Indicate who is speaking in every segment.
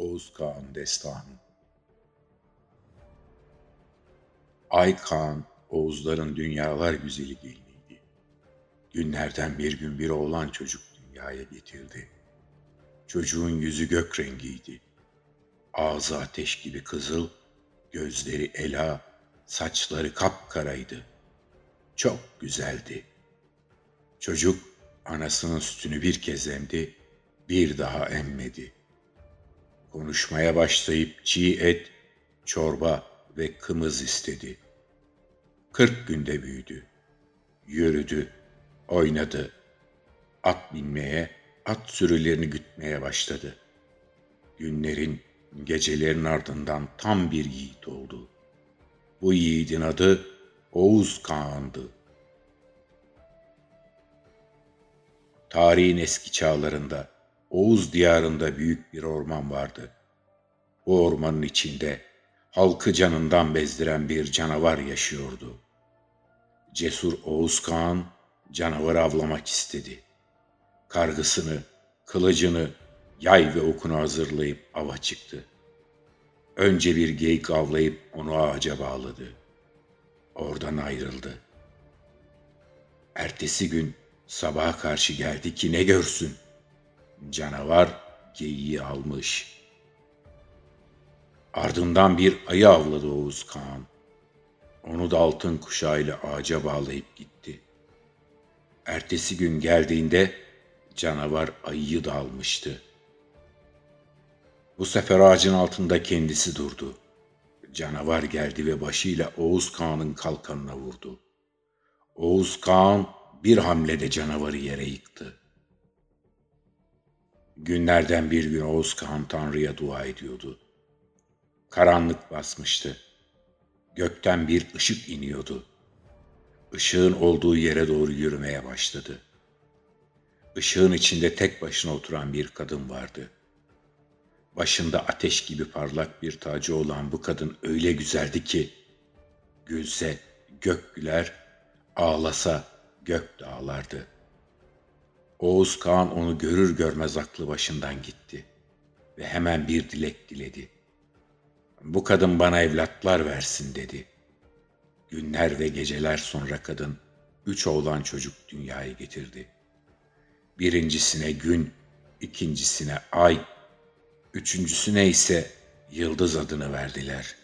Speaker 1: Oğuz Kağan Destanı Ay Kağan, Oğuzların dünyalar güzeli geliniydi. Günlerden bir gün bir oğlan çocuk dünyaya getirdi. Çocuğun yüzü gök rengiydi. Ağzı ateş gibi kızıl, gözleri ela, saçları kapkaraydı. Çok güzeldi. Çocuk anasının sütünü bir kez emdi, bir daha emmedi. Konuşmaya başlayıp çiğ et, çorba ve kımız istedi. Kırk günde büyüdü. Yürüdü, oynadı. At binmeye, at sürülerini gütmeye başladı. Günlerin, gecelerin ardından tam bir yiğit oldu. Bu yiğidin adı Oğuz Kağan'dı. Tarihin eski çağlarında Oğuz diyarında büyük bir orman vardı. Bu ormanın içinde halkı canından bezdiren bir canavar yaşıyordu. Cesur Oğuz Kağan canavarı avlamak istedi. Kargısını, kılıcını, yay ve okunu hazırlayıp ava çıktı. Önce bir geyik avlayıp onu ağaca bağladı. Oradan ayrıldı. Ertesi gün sabaha karşı geldi ki ne görsün? Canavar geyiği almış. Ardından bir ayı avladı Oğuz Kağan. Onu da altın kuşağıyla ağaca bağlayıp gitti. Ertesi gün geldiğinde canavar ayıyı da almıştı. Bu sefer ağacın altında kendisi durdu. Canavar geldi ve başıyla Oğuz Kağan'ın kalkanına vurdu. Oğuz Kağan bir hamlede canavarı yere yıktı. Günlerden bir gün Oğuz Kağan Tanrı'ya dua ediyordu. Karanlık basmıştı. Gökten bir ışık iniyordu. Işığın olduğu yere doğru yürümeye başladı. Işığın içinde tek başına oturan bir kadın vardı. Başında ateş gibi parlak bir tacı olan bu kadın öyle güzeldi ki, gülse gök güler, ağlasa gök dağlardı. Oğuz Kağan onu görür görmez aklı başından gitti ve hemen bir dilek diledi. Bu kadın bana evlatlar versin dedi. Günler ve geceler sonra kadın üç oğlan çocuk dünyaya getirdi. Birincisine gün, ikincisine ay, üçüncüsüne ise yıldız adını verdiler.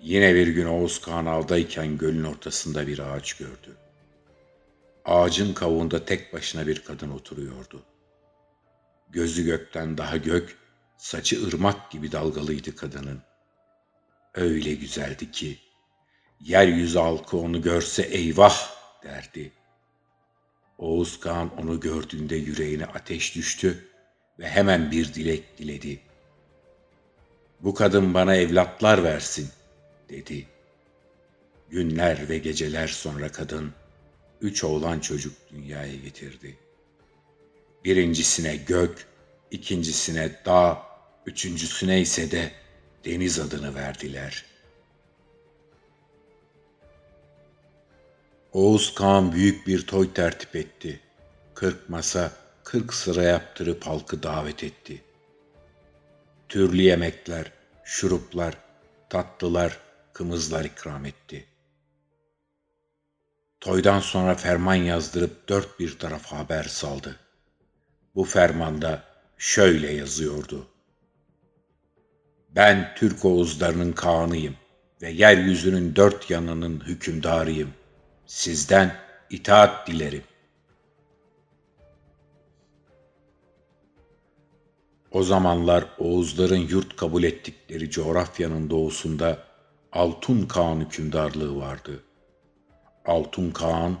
Speaker 1: Yine bir gün Oğuz Kağan avdayken gölün ortasında bir ağaç gördü. Ağacın kavuğunda tek başına bir kadın oturuyordu. Gözü gökten daha gök, saçı ırmak gibi dalgalıydı kadının. Öyle güzeldi ki, yeryüzü halkı onu görse eyvah derdi. Oğuz Kağan onu gördüğünde yüreğine ateş düştü ve hemen bir dilek diledi. Bu kadın bana evlatlar versin dedi. Günler ve geceler sonra kadın üç oğlan çocuk dünyaya getirdi. Birincisine gök, ikincisine dağ, üçüncüsüne ise de deniz adını verdiler. Oğuz Kağan büyük bir toy tertip etti. Kırk masa, kırk sıra yaptırıp halkı davet etti. Türlü yemekler, şuruplar, tatlılar, kımızlar ikram etti. Toydan sonra ferman yazdırıp dört bir tarafa haber saldı. Bu fermanda şöyle yazıyordu. Ben Türk Oğuzlarının Kağan'ıyım ve yeryüzünün dört yanının hükümdarıyım. Sizden itaat dilerim. O zamanlar Oğuzların yurt kabul ettikleri coğrafyanın doğusunda Altun Kağan hükümdarlığı vardı. Altun Kağan,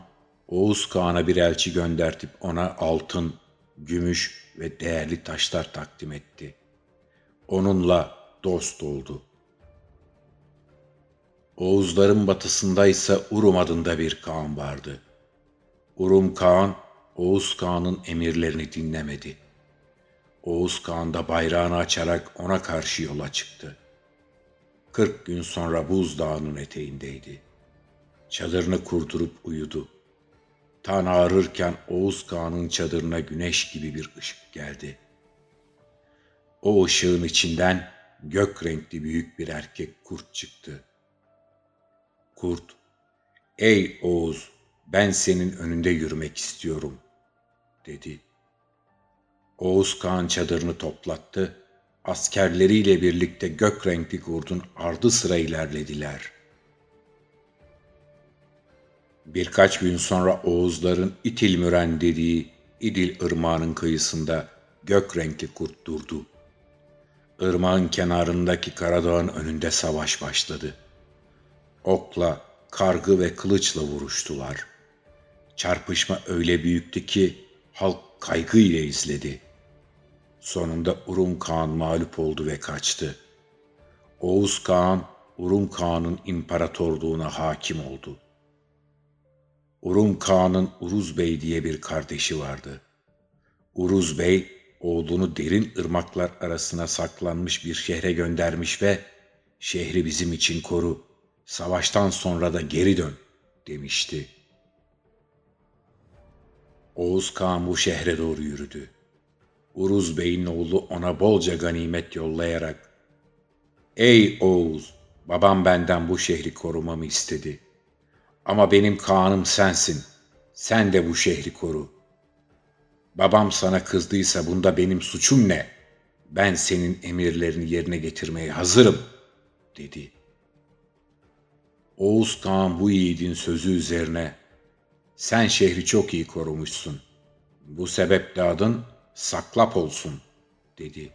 Speaker 1: Oğuz Kağan'a bir elçi göndertip ona altın, gümüş ve değerli taşlar takdim etti. Onunla dost oldu. Oğuzların batısında ise Urum adında bir Kağan vardı. Urum Kağan, Oğuz Kağan'ın emirlerini dinlemedi. Oğuz Kağan da bayrağını açarak ona karşı yola çıktı. Kırk gün sonra Buz Dağı'nın eteğindeydi. Çadırını kurdurup uyudu. Tan ağrırken Oğuz Kağan'ın çadırına güneş gibi bir ışık geldi.'' O ışığın içinden gök renkli büyük bir erkek kurt çıktı. Kurt, ''Ey Oğuz, ben senin önünde yürümek istiyorum.'' dedi. Oğuz Kağan çadırını toplattı, askerleriyle birlikte gök renkli kurdun ardı sıra ilerlediler. Birkaç gün sonra Oğuzların İtilmüren dediği İdil ırmağının kıyısında gök renkli kurt durdu. Irmağın kenarındaki Karadağ'ın önünde savaş başladı. Okla, kargı ve kılıçla vuruştular. Çarpışma öyle büyüktü ki halk kaygı ile izledi. Sonunda Urum Kağan mağlup oldu ve kaçtı. Oğuz Kağan, Urum Kağan'ın imparatorluğuna hakim oldu. Urum Kağan'ın Uruz Bey diye bir kardeşi vardı. Uruz Bey, oğlunu derin ırmaklar arasına saklanmış bir şehre göndermiş ve şehri bizim için koru, savaştan sonra da geri dön demişti. Oğuz Kağan bu şehre doğru yürüdü. Uruz Bey'in oğlu ona bolca ganimet yollayarak ''Ey Oğuz, babam benden bu şehri korumamı istedi. Ama benim Kaan'ım sensin. Sen de bu şehri koru. Babam sana kızdıysa bunda benim suçum ne? Ben senin emirlerini yerine getirmeye hazırım.'' dedi. Oğuz Kağan bu yiğidin sözü üzerine sen şehri çok iyi korumuşsun. Bu sebeple adın Saklap olsun dedi.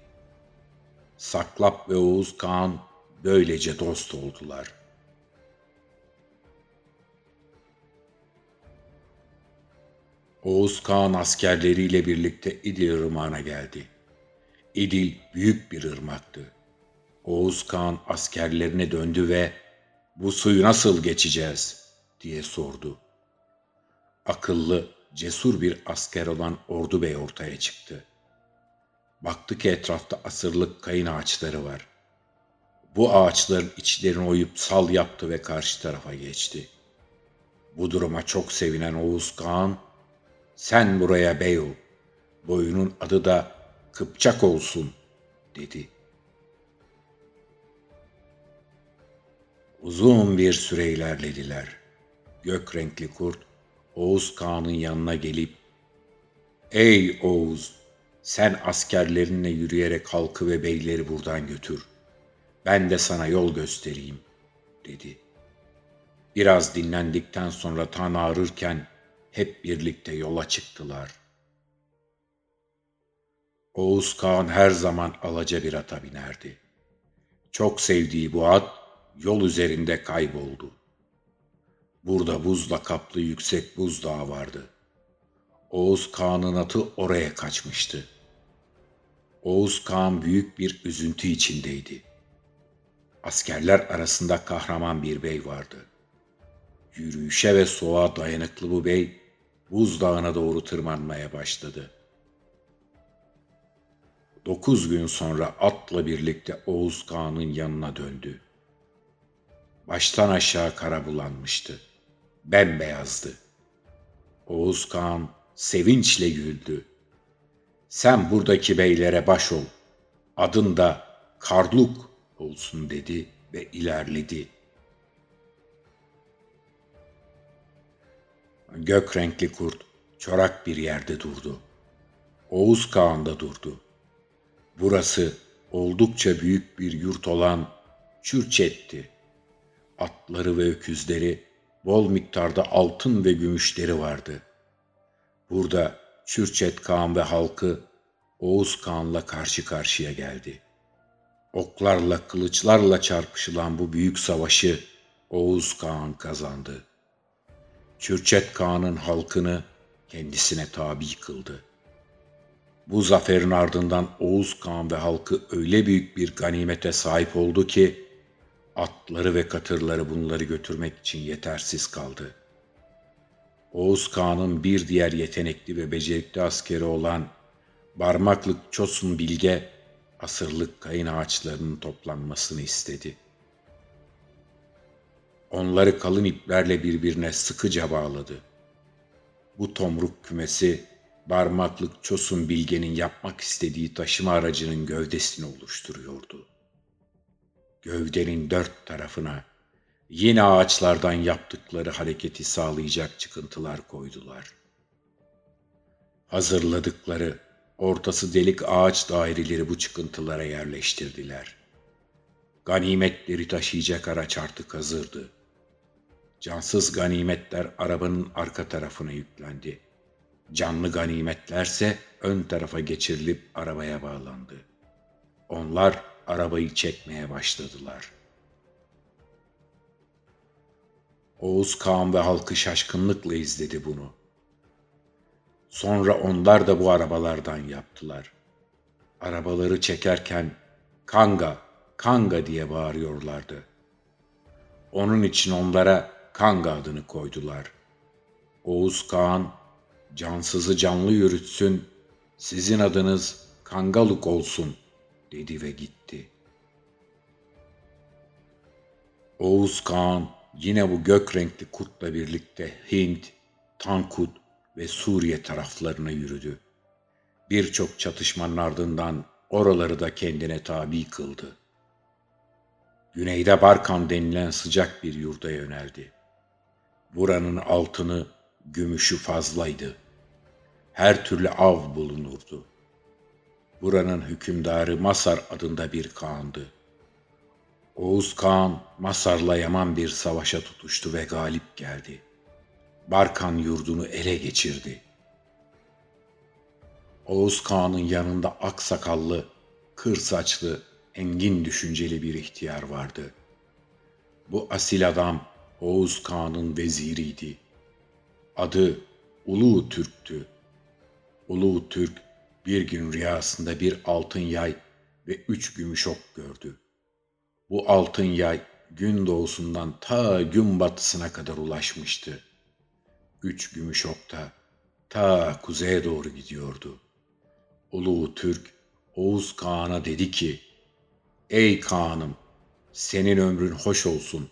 Speaker 1: Saklap ve Oğuz Kağan böylece dost oldular. Oğuz Kağan askerleriyle birlikte İdil Irmağı'na geldi. İdil büyük bir ırmaktı. Oğuz Kağan askerlerine döndü ve bu suyu nasıl geçeceğiz diye sordu. Akıllı, cesur bir asker olan Ordu Bey ortaya çıktı. Baktı ki etrafta asırlık kayın ağaçları var. Bu ağaçların içlerini oyup sal yaptı ve karşı tarafa geçti. Bu duruma çok sevinen Oğuz Kağan, sen buraya bey ol, boyunun adı da Kıpçak olsun dedi. Uzun bir süre ilerlediler. Gök renkli kurt Oğuz Kağan'ın yanına gelip ''Ey Oğuz, sen askerlerinle yürüyerek halkı ve beyleri buradan götür. Ben de sana yol göstereyim.'' dedi. Biraz dinlendikten sonra tan ağrırken hep birlikte yola çıktılar. Oğuz Kağan her zaman alaca bir ata binerdi. Çok sevdiği bu at yol üzerinde kayboldu. Burada buzla kaplı yüksek buzdağı vardı. Oğuz Kağan'ın atı oraya kaçmıştı. Oğuz Kağan büyük bir üzüntü içindeydi. Askerler arasında kahraman bir bey vardı. Yürüyüşe ve soğuğa dayanıklı bu bey, buzdağına doğru tırmanmaya başladı. Dokuz gün sonra atla birlikte Oğuz Kağan'ın yanına döndü. Baştan aşağı kara bulanmıştı bembeyazdı. Oğuz Kağan sevinçle güldü. Sen buradaki beylere baş ol. Adın da Karluk olsun dedi ve ilerledi. Gök renkli kurt çorak bir yerde durdu. Oğuz Kağan da durdu. Burası oldukça büyük bir yurt olan Çürçet'ti. Atları ve öküzleri bol miktarda altın ve gümüşleri vardı. Burada Çürçet Kağan ve halkı Oğuz Kağan'la karşı karşıya geldi. Oklarla, kılıçlarla çarpışılan bu büyük savaşı Oğuz Kağan kazandı. Çürçet Kağan'ın halkını kendisine tabi kıldı. Bu zaferin ardından Oğuz Kağan ve halkı öyle büyük bir ganimete sahip oldu ki Atları ve katırları bunları götürmek için yetersiz kaldı. Oğuz Kağan'ın bir diğer yetenekli ve becerikli askeri olan Barmaklık Çosun Bilge, asırlık kayın ağaçlarının toplanmasını istedi. Onları kalın iplerle birbirine sıkıca bağladı. Bu tomruk kümesi Barmaklık Çosun Bilge'nin yapmak istediği taşıma aracının gövdesini oluşturuyordu. Gövdenin dört tarafına yine ağaçlardan yaptıkları hareketi sağlayacak çıkıntılar koydular. Hazırladıkları ortası delik ağaç daireleri bu çıkıntılara yerleştirdiler. Ganimetleri taşıyacak araç artık hazırdı. Cansız ganimetler arabanın arka tarafına yüklendi. Canlı ganimetlerse ön tarafa geçirilip arabaya bağlandı. Onlar arabayı çekmeye başladılar. Oğuz Kağan ve halkı şaşkınlıkla izledi bunu. Sonra onlar da bu arabalardan yaptılar. Arabaları çekerken kanga, kanga diye bağırıyorlardı. Onun için onlara kanga adını koydular. Oğuz Kağan, cansızı canlı yürütsün, sizin adınız Kangaluk olsun dedi ve gitti. Oğuz Kağan yine bu gök renkli kurtla birlikte Hint, Tankut ve Suriye taraflarına yürüdü. Birçok çatışmanın ardından oraları da kendine tabi kıldı. Güneyde Barkan denilen sıcak bir yurda yöneldi. Buranın altını, gümüşü fazlaydı. Her türlü av bulunurdu. Buranın hükümdarı Masar adında bir kağandı. Oğuz Kağan Masar'la yaman bir savaşa tutuştu ve galip geldi. Barkan yurdunu ele geçirdi. Oğuz Kağan'ın yanında aksakallı, kır saçlı, engin düşünceli bir ihtiyar vardı. Bu asil adam Oğuz Kağan'ın veziriydi. Adı Ulu Türk'tü. Ulu Türk bir gün rüyasında bir altın yay ve üç gümüş ok gördü. Bu altın yay gün doğusundan ta gün batısına kadar ulaşmıştı. Üç gümüş okta ta kuzeye doğru gidiyordu. Ulu Türk Oğuz Kağan'a dedi ki, Ey Kağan'ım, senin ömrün hoş olsun.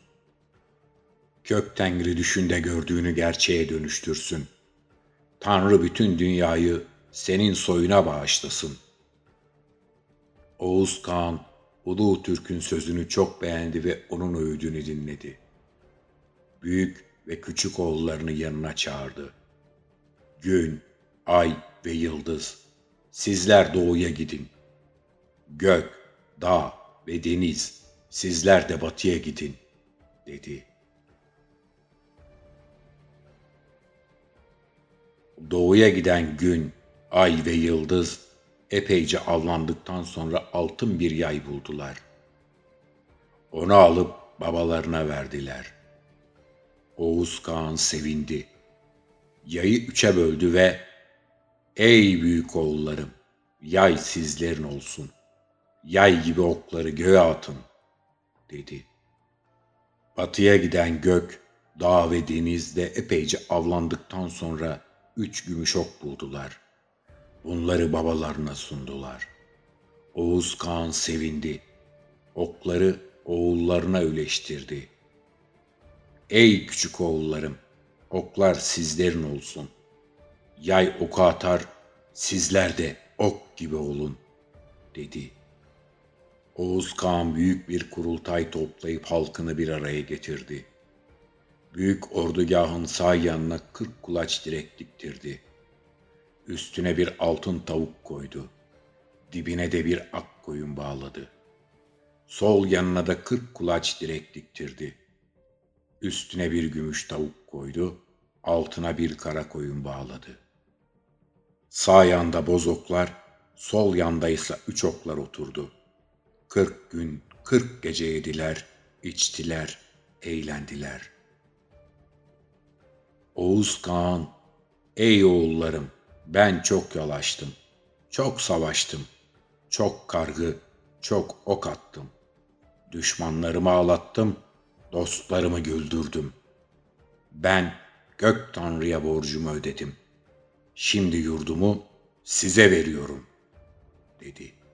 Speaker 1: Kök tengri düşünde gördüğünü gerçeğe dönüştürsün. Tanrı bütün dünyayı senin soyuna bağışlasın. Oğuz Kağan, Ulu Türk'ün sözünü çok beğendi ve onun öğüdünü dinledi. Büyük ve küçük oğullarını yanına çağırdı. Gün, ay ve yıldız, sizler doğuya gidin. Gök, dağ ve deniz, sizler de batıya gidin, dedi. Doğuya giden gün, ay ve yıldız epeyce avlandıktan sonra altın bir yay buldular. Onu alıp babalarına verdiler. Oğuz Kağan sevindi. Yayı üçe böldü ve ''Ey büyük oğullarım, yay sizlerin olsun. Yay gibi okları göğe atın.'' dedi. Batıya giden gök, dağ ve denizde epeyce avlandıktan sonra üç gümüş ok buldular. Bunları babalarına sundular. Oğuz Kağan sevindi. Okları oğullarına öleştirdi.'' Ey küçük oğullarım, oklar sizlerin olsun. Yay oku atar, sizler de ok gibi olun, dedi. Oğuz Kağan büyük bir kurultay toplayıp halkını bir araya getirdi. Büyük ordugahın sağ yanına kırk kulaç direk diktirdi. Üstüne bir altın tavuk koydu. Dibine de bir ak koyun bağladı. Sol yanına da kırk kulaç direk diktirdi.'' Üstüne bir gümüş tavuk koydu, altına bir kara koyun bağladı. Sağ yanda bozoklar, sol yanda ise üç oklar oturdu. Kırk gün, kırk gece yediler, içtiler, eğlendiler. Oğuz Kağan, ey oğullarım, ben çok yalaştım, çok savaştım, çok kargı, çok ok attım. Düşmanlarımı ağlattım, Dostlarımı güldürdüm. Ben gök tanrıya borcumu ödedim. Şimdi yurdumu size veriyorum, dedi.''